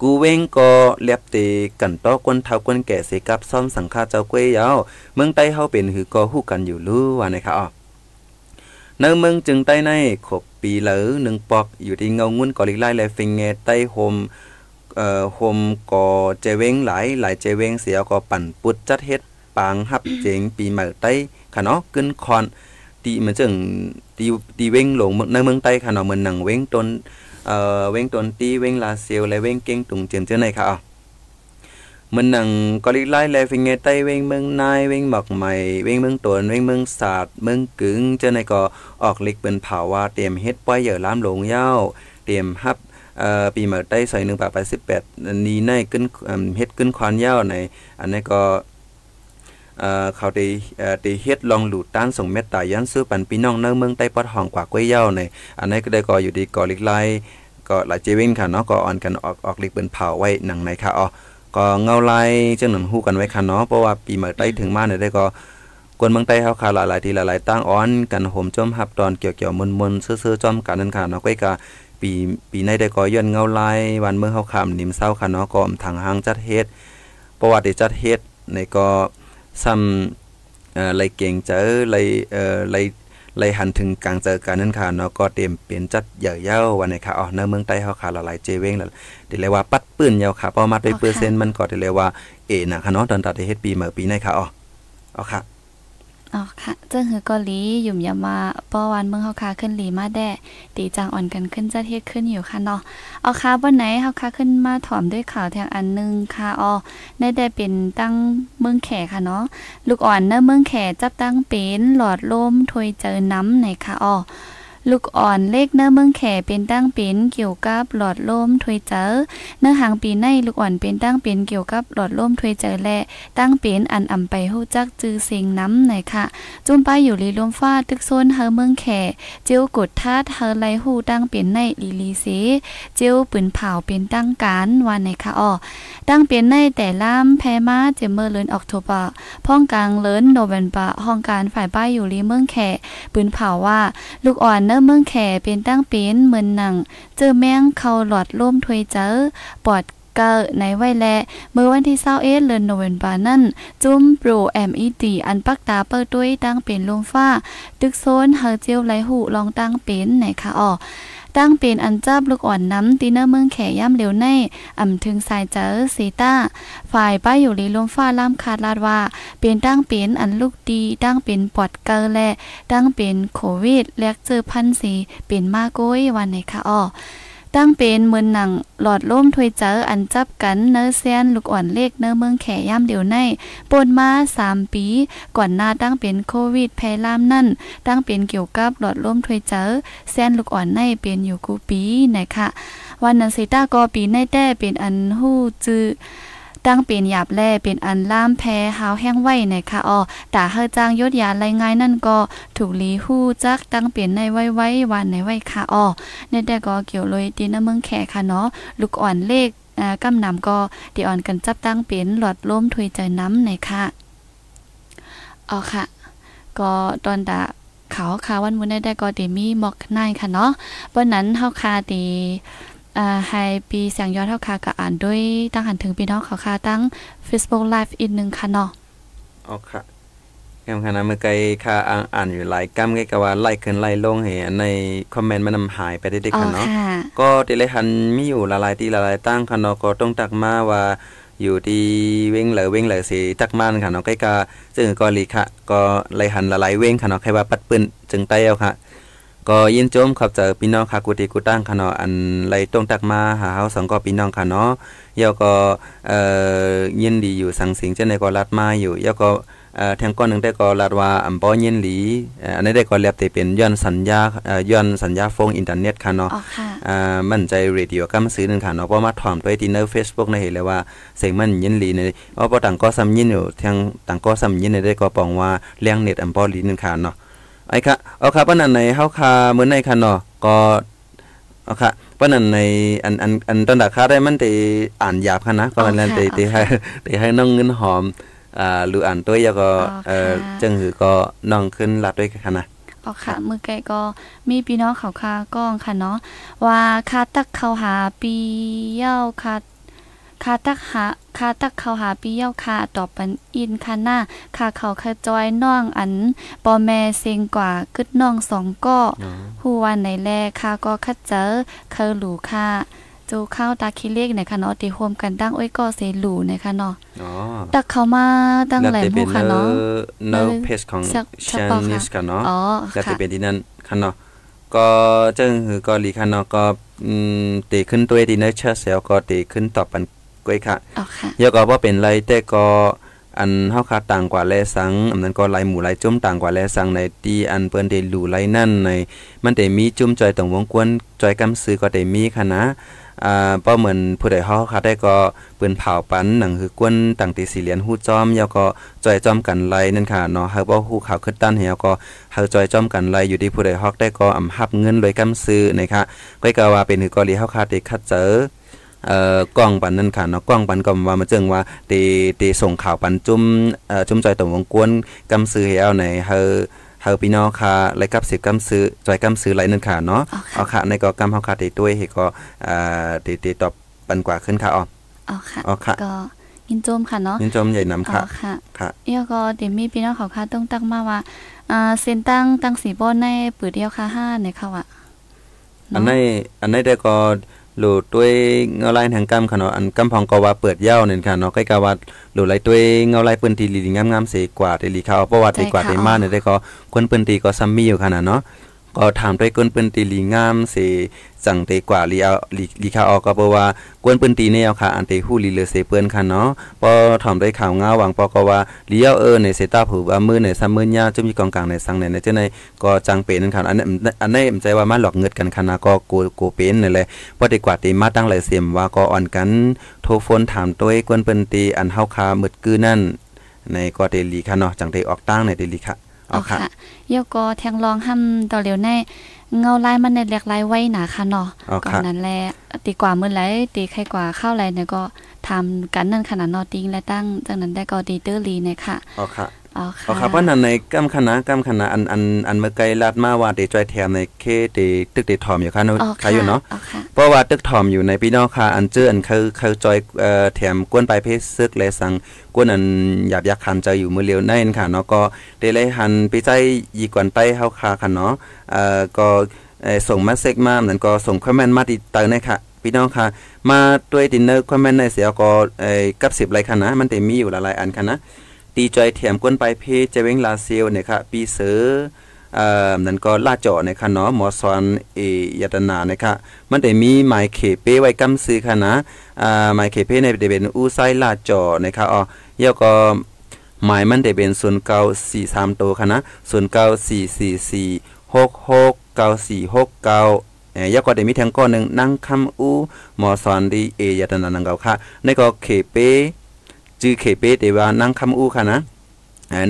C: กูเว้งก็เลียบตีกันต้อกวนเท้ากวนแก่เสกับซ่อมสังฆาเจ้ากวยเยาเมืองใต้เฮาเป็นหือก็ฮู้กันอยู่รู้ว่านะคะอ๋อ ในเมืองจึงใต้ในขบปีเหลือหนึ่งปอกอยู่ที่เงางุ้นกอลิกไล่และฟิงเงใต้โฮมเอ่อโฮมก็เจเวงหลายหลายเจเวงเสียก็ปั่นปุดจัดเฮ็ดปางฮับเจงปีใหม่ใต้ค่ะเนาะกึ้นคอนตีมันจึงตีตีเวงหลงในเมืองใต้ค่ะเนาะเหมือนหนังเวงตนเอ่อเวงตนตีเวงลาเซียวและเวงเก่งตุงเจียมเจ้าในค่ะอ๋อ มือนหนังกอลิไลแลฟิงเงใต้เวงเมืองนายเวงหมอกใหม่เวงเมืองตวนเวงเมืองศาสตร์เมืองกึ่งเจ้าในก็ออกลิกเป็นเผาว่าเตรียมเฮ็ดป้อยเหยื่อล้ามหลงเย้าเตรียมฮับเอ่อปีใหม่ใต้ใส่หนึ่งปากไปสิบแปดนี้ในขึ้นเฮ็ดขึ้นควานเย้าในอันนี้ก็เออเขาได้เออได้เฮ็ดลองหลูต้านส่งเมตตายันซื้อปันพี่น้องในเมืองใต้ปอดห้องกว่ากล้วยเย้าในอันนี้ก็ได้ก็ออยู่ดีก่อลิกไลก็หลายเจว้นค่ะเนาะก็ออนกันออกออกลิกเป็นเผาไว้หนังในค่ะอ๋อ ก็เงาลายจังหนังฮู้กันไว้ค่ะเนาะเพราะว่าปีใหม่ใต้ถึงมาเนี่ยได้ก็กวนเมืองใต้เฮาค่ะหลายๆทีหลายๆตั้งอ้อนกันโหมจมหับตอนเกี่ยวๆมนๆซื่อๆจอมกันนั่นค่ะเนาะก้อกะปีปีในได้ก็ย้อนเงาลายวันเมื่อเฮาคำนิมเศร้าค่ะเนาะก็ทางหางจัดเฮ็ดประวัติจัดเฮ็ดในก็ซ้ำเอ่อไลเก่งเจอไลเอ่อไล ไลหันถึงกลางเจอกันนั่นค่ะเนาะก็เต็มเป็นจัดใหญ่เย้าวันนี้ค่ะอ๋อในเมืองใต้เฮาค่ะหลายเจเว้งแล้วเดี๋ยวเลยว่าปัดปืนยาวค่ะพอมาณไปเปอร์เซ็นต์มันก็เดี๋ยวเลยว่าเอนะค่ะเนาะตอนตัดเฮ็ดปีเมื่อปีในค่ะอ๋ออ๋อค่ะ
B: อ๋อค่ะเจ้าหือเกาหลีหยุ่มยามาป้อวันเมืองเฮาคาขึ้นหลีมาแด่ตีจางอ่อนกันขึ้นจะเทศขึ้นอยู่ค่ะเนาะเอาค่ะบ่ไหนเฮาคาขึ้นมาถอมด้วยข่าวทางอันนึงค่ะอ๋อได้ได้เป็นตั้งเมืองแขค่ะเนาะลูกอ่อนเนอะเมืองแขจับตั้งเป็นหลอดลมถวยเจอน้ำในค่ะอ๋อ ลูกอ่อนเลขเนื้อเมืองแขเป็นตั้งเป็นเกี่ยวกับหลอดลมถวยเจอเนื้อหางปีในลูกอ่อนเป็นตั้งเป็นเกี่ยวกับหลอดลมถวยเจอและตั้งเป็นอันอำไปฮู้จักจือเสียงน้ำไหน่อยค่ะจุ่มไปอยู่ลีลมฟ้าตึกโซนเฮอเมืองแขเจียวกดทาดเฮอไลฮู้ตั้งเป็นในลีลีเสเจียวปืนเผาเป็นตั้งการวันไหนค่ะอ้อตั้งเป็นในแต่ล่ามแพมาเจมเมอร์เลินออกโทบาพ้องกลางเลินโนเวนบาห้องการฝ่ายป้ายอยู่ลีเมืองแขปืนเผาว่า ลูกอ่อนเนื้อเมืองแขเป็นตั้งเป็นเหมือนหนัง เจอแมงเขาหลอดล่มถวยเจอปอดเกอในไว้แลเมื่อวันที่เส้าเดือนโนเวมบานั่น จุ้มโปรแอมอีตีอันปักตาเปิดด้วยตั้งเป็นลมฟ้า ตึกโซนเฮอเจียวไหลหูลองตั้งเป็นไหนคะอ๋อ ตั้งเป็นอันจับลูกอ่อนน้ำตีเนอร์เมืองแขย่ำเร็วในอ่ำถึงสายเจอสีต้า ฝ่ายป้ายอยู่ลีลมฟ้าล่ามคาดลาดว่า เป็นตั้งเป็นอันลูกดีตั้งเป็นปอดเกอและตั้งเป็นโควิดแลกเจอพันสีเป็นมาโก้ยวันไหนคะอ้อ ตั้งเป็นเหมือนหนังหลอดล่มถวยเจออันจับกันเนื้อเซียนลูกอ่อนเล็กเนื้อเมืองแขย่ำเดียวในปนมาสามปี ก่อนหน้าตั้งเป็นโควิดแพร่ล่ามนั่น ตั้งเป็นเกี่ยวกับหลอดล่มถวยเจอเซียนลูกอ่อนในเป็นอยู่กูปีนะคะวันนั้นซิต้าก็ปีในแต่เป็นอันหู้จื้อ ตั้งเป็นหยาบแล่เป็นอันล่ามแพ้หาวแห้งไว้นะคะออตาเฮอจางยศยาไรง่ายนั่นก็ถูกลีฮู้จักตั้งเป็นในไว้ไว้วันในไว้ค่ะออในแต่ก็เกี่ยวเลยตีนเมืองแขค่ะเนาะลูกอ่อนเลขอ่ากำนำก็ดีอ่อนกันจับตั้งเป็นหลอดล้มถวยใจน้ำในค่ะอ๋อค่ะ ก็ตอนตาเขาคาวันมื้อได้ก็เดมีหมอกนายค่ะเนาะเปิ้นนั้นเฮาคาตี อ่าให้ปีเสียงยอดเท่าคากับอ่านด้วยตั้งหันถึงพี่น้องเขาคาตั้ง Facebook Live อีกหนึ่งค่ะเนาะ
C: อ๋อค่ะแกมคณะเมื่อไกลค่าอ่านอ่านอยู่หลายกำไกก็ว่าไล่ขึ้นไล่ลงเห็นในคอมเมนต์มันนำหายไปได้ๆ
B: อ๋อ
C: ค่ะเนาะ
B: ค่ะ
C: ก็ติเลยหันมีอยู่ละลายที่ละลายตั้งค่ะเนาะก็ต้องตักมาว่าอยู่ที่เว้งเหลอเว้งเหลอสิตักมันค่ะเนาะใกล้กาซึ่งก็ลีค่ะ ก็เลยหันละลายเว้งค่ะเนาะใครว่าปัดปืนจึงไต้เอาค่ะ ก็ยินโจมขอบเจอพี่น้องค่ะกูติกูตั้งค่ะเนาะอันเลยต้องตักมาหาเฮาสองก็พี่น้องค่ะเนาะเยาก็เอ่อยินดีอยู่สังสิงจังได๋ก็รัดมาอยู่เยาก็เอ่อแทงก้อนหนึงได้ก็รัดว่าอำบ่ยินหลีเอ่ออันนี้ได้ก็แล้วแต่เป็นย้อนสัญญาเอ่อย้อนสัญญาโฟงอินเทอร์เน็ตค่ะเนาะ
B: อ๋อค่ะ
C: อ่ามั่นใจเรดิโอกำซื้อหนึ่งค่ะเนาะเพราะมาถ่อมตัวที่ใน Facebook ในเห็นเลยว่าเสียงมันยินหลีในเพราะต่างก็ซ้ำยินอยู่ทางต่างก็ซ้ำยินในได้ก็ปองว่าเลี้ยงเน็ตอันพอลีหนึงค่ะเนาะ ไอ้ค่ะเอาค่ะปานนั้นในเฮาค่ะมื้อในค่ะเนาะก็เอาค่ะปานนั้นในอันอันอันตอนดาค่าได้มันได้อ่านหยาบค่ะนะก็มันนั้นได้ได้ให้ได้ให้น้องเงินหอมอ่าหรืออ่านตัวแล้วก็เอ่อจังหือก็น้องขึ้นลัดด้วยค่ะนะ
B: อ๋อค่ะมือไกลก็มีพี่น้องเขาคาก้องค่ะเนาะว่าคาตักเข้าหาปีเย้าคา คาตักหาคาตักเข้าหาปีเย้าคาตอบปันอินค่ะหน้าคาเขาคาจอยน้องอันปอแม่เซ็งกว่ากึดน้องสองก็ฮู้ว่าในแลค่าก็คัดเจอเคอหลูค่าจูข้าวตาคิเลกเนี่ยค่ะเนาะตีโฮมกันตั้งอ้อยก็เสหลูเนี่ยค่ะเนาะ
C: อ๋อ
B: ตักเข้ามาตั้ง
C: แล้ว
B: หลาย
C: แต่
B: ห
C: เป็
B: มู่
C: น
B: ค่ะ
C: เนอ
B: เนาะ
C: เนอเพจของ
B: สักสั
C: ชาก
B: ปอค่ะ
C: นิสกันเนาะ
B: อ๋อ
C: แล้ว
B: ค่ะ
C: จะเป็นที่นั่นคันเนาะก็จึงคือก็ลีคันเนาะก็อืมตีขึ้นตัวดีเนอร์เชอร์เซลก็ตีขึ้นตอบปัน กวยค่ะ
B: อ๋อค่ะ
C: ยก็บ่เป็นไรแต่ก็อันเฮาคาต่างกว่าแลสังอันนั้นก็หลายหมู่หลายจุ่มต่างกว่าแลสังในที่อันเปิ้นได้รู้หลายนั่นในมันได้มีจุ่มจอยตรงวงกวนจอยกำซื้อก็ได้มีค่ะนะอ่าบ่เหมือนผู้ใดเฮาค่ะได้ก็เปิ้นเผาปันหนังคือกวนต่างตีสีเหรียญฮู้จอมแล้วก็จอยจอมกันไลนั่นค่ะเนาะเฮาบ่ฮู้ข่าวขึ้นตันเฮาก็เฮาจอยจอมกันไลอยู่ที่ผู้ใดฮอกได้ก็อำรับเงินเลยกำซื้อนะคะก็ก็ว่าเป็นคือก็ลีเฮาคาได้คัดเจอ เอ่อกล้องปันนั่นค่ะเนาะกล้องปันก็ว่ามาเจิงว่าตีตีส่งข่าวปันจุ่มเอ่อจุ่มจอยตรงวงกวนกำซื้อให้เอาในเฮาเฮาพี่น้องค่ะไล่กับสิบกำซื้อจอยกำซื้อไหลนั่นค่ะเนาะ
B: อ๋อค่ะ
C: เอาค่ะในก็กำเฮาค่ะตีด้วยเฮก็อ่าตีตีตอบปันกว่าขึ้นค่ะอ๋อ
B: อ๋อค่ะ
C: อ๋อค่ะ
B: ก็ยินโจมค่ะเนาะ
C: ยินจมใหญ่นำ
B: อ๋
C: ค่ะ
B: อค่ะ
C: ค่ะ
B: เอียก็เดี๋ยวมีพี่น้องเขาคาต้องตั้งมาว่าอ่าเซ็นตั้งตั้งสีบ่ในปือเดียวค่ะห้าเนี่ยค่ะว่ะ
C: อันในอันในได้ก็ หลูดด้วยเงาลายแห่งกำค่ะเนาะอันกำพองก็ว่าเปิดเย้าเนี่ยค่ะเนาะใกล้กาว่าหลุดไหลด้วยเงาลายปืนตีลีงามๆเสกว่าตีลีเขาเพราะว่าตีกว่าตีมาเนี่ยได้ก็คนปืนตีก็ซัมมี่อยู่ค่ะน่ะเนาะ ก็ถามด้วยก้นเปิ้นตีลีงามเสจังเตกว่าลีเอาลีลีคาออกก็เพราะว่ากวนเปิ้นตีเนี่ยค่ะอันเตฮู้ลีเลเสเปิ้นค่ะเนาะพอถอมด้วยข่าวงาหวังปอก็ว่าลีเอาเออในเสตาผูว่ามือในซัมมือยาจะมีกองกลางในสังในในเจ้าในก็จังเป็นนั่นค่ะอันนี้อันนี้ใจว่ามาหลอกเงิดกันค่ะนะก็โกโกเป็นนั่นแหละพอได้กว่าตีมาตั้งหลายเสียมว่าก็อ่อนกันโทรโฟนถามตัวกวนเปิ้นตีอันเฮาคามึดกือนั่นในก็เตลีค่ะเนาะจังเตออกตั้งในเตลีค่ะ
B: อ๋อค่ะเยาก็แทงรองห้ำต่อเหลียวในเงาลายมันในเล็กลายไว้หนาค่ะเนาะ
C: อ๋อ
B: ก่อ
C: ค่ะ
B: นนั้นแหละตีกว่ามื้อไหลตีใครกว่าข้าวไรเนี่ยก็ทำกันนั่นขนาดนอติงและตั้งจากนั้นได้ก็ดีเตอร์ลีเนี่ยค่ะ
C: อ๋อค่ะ
B: อ๋อ
C: อ๋อ
B: ค่ะ
C: ครับว่านั่นในกำคณะกำคณะอันอันอันเมื่อไกลลาดมาว่าเดจอยแถมในเคเดตึกเดทอมอยู่ค่ะเนาะ
B: อ๋อ
C: ค่ะอยู่เนาะ
B: อ๋อค่ะ
C: เพราะว่าตึกทอมอยู่ในพี่น้องค่ะอันเจออันเขาเขาจอยเอ่อแถมกวนไปเพศซึกและสังกวนอันหยาบยักคันใจอยู่มือเลียวนั่นค่ะเนาะก็ได้เลยหันไปใจยีกวนไต้เฮาคาค่ะเนาะเอ่อก็เอ่อส่งมาเซกมานั้นก็ส่งคอมเมนต์มาติดเตอร์นะคะพี่น้องค่ะ มาด้วยดินเนอร์คอมเมนต์ในเสียก็เอ่อกับ10รายค่ะนะมันแต่มีอยู่หลายๆอันค่ะนะ ตีจอยแถมก้นไปเพจเจเวงลาเซียวเนี่ยค่ะปีเสืออ่อนั่นก็ลาจาะนะคะเนาะหมอสอนเอยตนานะคะมันได้มีหมายเขเป้ไว้กำซื้อค่ะนะอ่าหมายเขเป้ในได้เป็นอู้ไซลาจาะนะคะอ๋อเยาก็หมายมันได้เป็น0943ตัวค่ะนะ0944466946เอ่อยาก็ได้มีแทงก้อนหนึงนั่งคำอู้หมอสอนดีเอยตนานังเกาค่ะในก็เขเป้ จือเคเปเตวานั่งคำอู้ค่ะนะ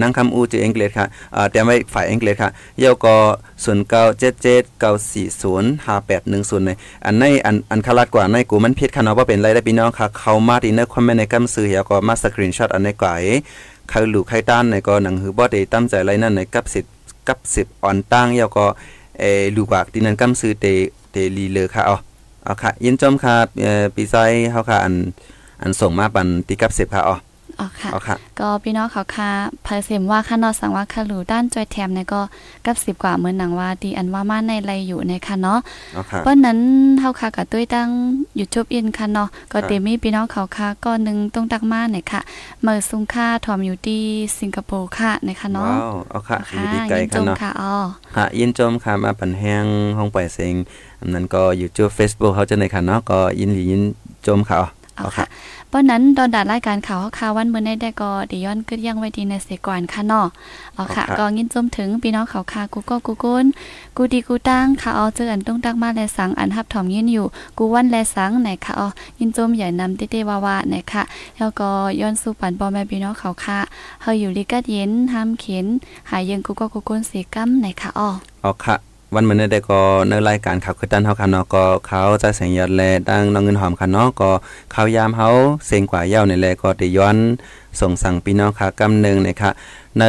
C: นั่งคำอูจืออังกฤษค่ะเอ่อแต่ไม่ฝ่ายอังกฤษค่ะเยาก็ศูนย์เก้าเจ็ดเจ็ดเก้าสี่ศูนย์ห้าแปดหนึ่งศูนย์ในอันในอันอันคารัดกว่าในกูมันเพียค่ะเนาะว่าเป็นไรได้พี่น้องค่ะ เขามาที่ในคอมเมนต์ในกำซื้อเฮาก็มาสกรีนช็อตอันในกว่าเอ๋เขาหลูกใครต้านในก็หนังหือบ่ได้ตั้งใจไรนั่นในกับสิบกับสิบอ่อนตั้งเยาก็เอลูกวากที่นั้นกำซื้อเตเตลีเลอค่ะเอาเอาค่ะยินจอมค่ะปีไซเฮาค่ะอัน อันส่งมาปันตีกับสิบค่ะเอา
B: อ๋อค่ะ
C: เอาค่ะ
B: ก็พี่น้องเขาค่ะเพอเสมว่าค่ะเนอสังว่าค่ะหลูด้านจอยแถมเนี่ยก็กับสิบกว่าเหมือนหนังว่าดีอันว่ามาในไรอยู่ในค่ะเนาะ
C: เอาค่ะ
B: เปิ้นนั้นเฮาค่ะกับตุ้ยตั้ง YouTube อินค่ะเนาะก็
C: ครับ
B: เตมีพี่น้องเขาค่ะก็หนึงต้องตักมาเนี่ยค่ะเมื่อซุงค่าทอมอยู่ที่สิงคโปร์ค่ะนะคะเนาะ
C: ว้าวเอาค่ะอยู่ดีไกล
B: ยิน
C: ค่ะ
B: จม
C: เนาะ
B: ค่ะอ๋อ
C: ค่ะยินจมค่ะมาปันแห้งห้องปล่อยเสียงอันนั้นก็อยู่จู Facebook เขาจะในค่ะเนาะก็ยินหลียินจมค่ะ เอา
B: เอา
C: เอา
B: ค่ะ
C: ค่ะ
B: เพราะนั้นตอนดัดรายการข่าวข่าววันมื้อนี้ได้ก็ไดิย้อนกึดยังไว้ดีในเสก่อนค่ะเนาะเอาค่ะ ก็ยินจมถึงพี่น้องเขาค่ะกูก็กูกุนกูดีกูตั้งค่ะเอาเจออันต้องตักมาแลสังอันฮับถอมยินอยู่ กูวันแลสังไหนค่ะอ๋อยินจมใหญ่นำเต้ๆว่าๆไหนค่ะ แล้วก็ย้อนสู่ปันปอแม่พี่น้องเขาค่ะเฮาอยู่ลิกัดเย็นห้ามเข็นหายยังกูก็กูกุนสีกัมไหนค่ะอ๋อ
C: เอาค่ะ วันมื้อนี้ได้ก็ในรายการข่าวคือตันเฮาค่ะเนาะก็เขาจะแสงยอดแลดังน้องเงินหอมค่ะเนาะก็ข่าวยามเฮาเสียงกว่าเย้านี่แหละก็ได้ย้อนส่งสั่งพี่น้องค่ะกำหนึงนะคะใน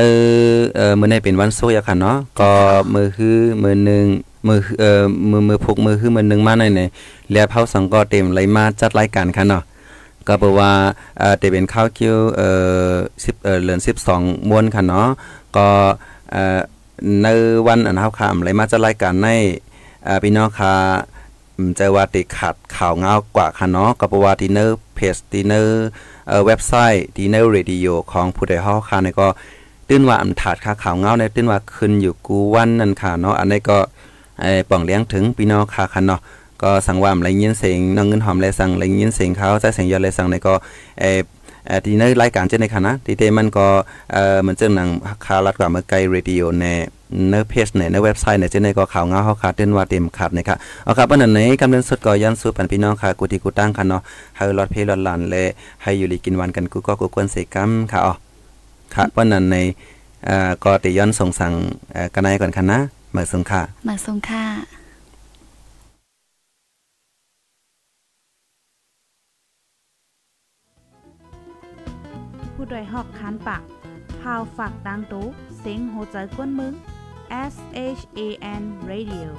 C: เอ่อมื้อนี้เป็นวันศุกร์อะค่ะเนาะก็มื้อคือมื้อหนึงมือเอ่อมือมือพกมือคือมือหนึงมาหน่อยนี่แล้วเฮาสังก็เต็มเลยมาจัดรายการค่ะเนาะก็บอกว่าเอ่อจะเป็นข้าวคิวเอ่อ10เอ่อเดือน12ม้วนค่ะเนาะก็เอ่อ ในวันอันเฮาคำเลยมาจะรายการในอ่อพี่น้องค่ะอืมเจอว่าติขาดข่าวเงากว่าค่ะเนาะก็บว่าที่เนอร์เพจที่เนอร์เอ่อเว็บไซต์ที่เนอร์เรดิโอของผู้ใดเฮาค่ะนี่ก็ตื้นว่าอันถาดค่าข่าวเงาในตื้นว่าขึ้นอยู่กูวันนั่นค่ะเนาะอันนี้ก็ไอ้ป่องเลี้ยงถึงพี่น้องค่ะค่ะเนาะก็สั่งว่าอะไรยินเสียงน้องเงินหอมเลยสั่งอะไรยินเสียงเขาใจเสียงยอดเลยสั่งในก็เออเอ่อ ที่ในรายการเช่นในค่ะนะที่เตมันก็เอ่อเหมือนเจ้าหนังข่ารัดกว่าเมื่อไกลเรดิโอในในเพจในในเว็บไซต์ในเช่นในก็ข่าวเงาเขาขาดเต้นว่าเต็มขาดนะครับเอาครับวันนั้นในกำเลังสุดก็ยันสู้ปันพี่น้องค่ะกูที่กูตั้งค่ะเนาะให้รอดเพลรอดหลานและให้อยู่ลีกินวันกันกูก็กูควรเสกัมค่ะอ๋อค่ะวันนั้นในเอ่อก็ติย้อนส่งสั่งเอ่อกันในก่อนค่ะนะเมือนสงค่ะ
B: มาส่งค่ะ
A: ผู้ดยหอกคานปากพาวฝากดังตู้เสียงโหใจกวนมึง S H A N Radio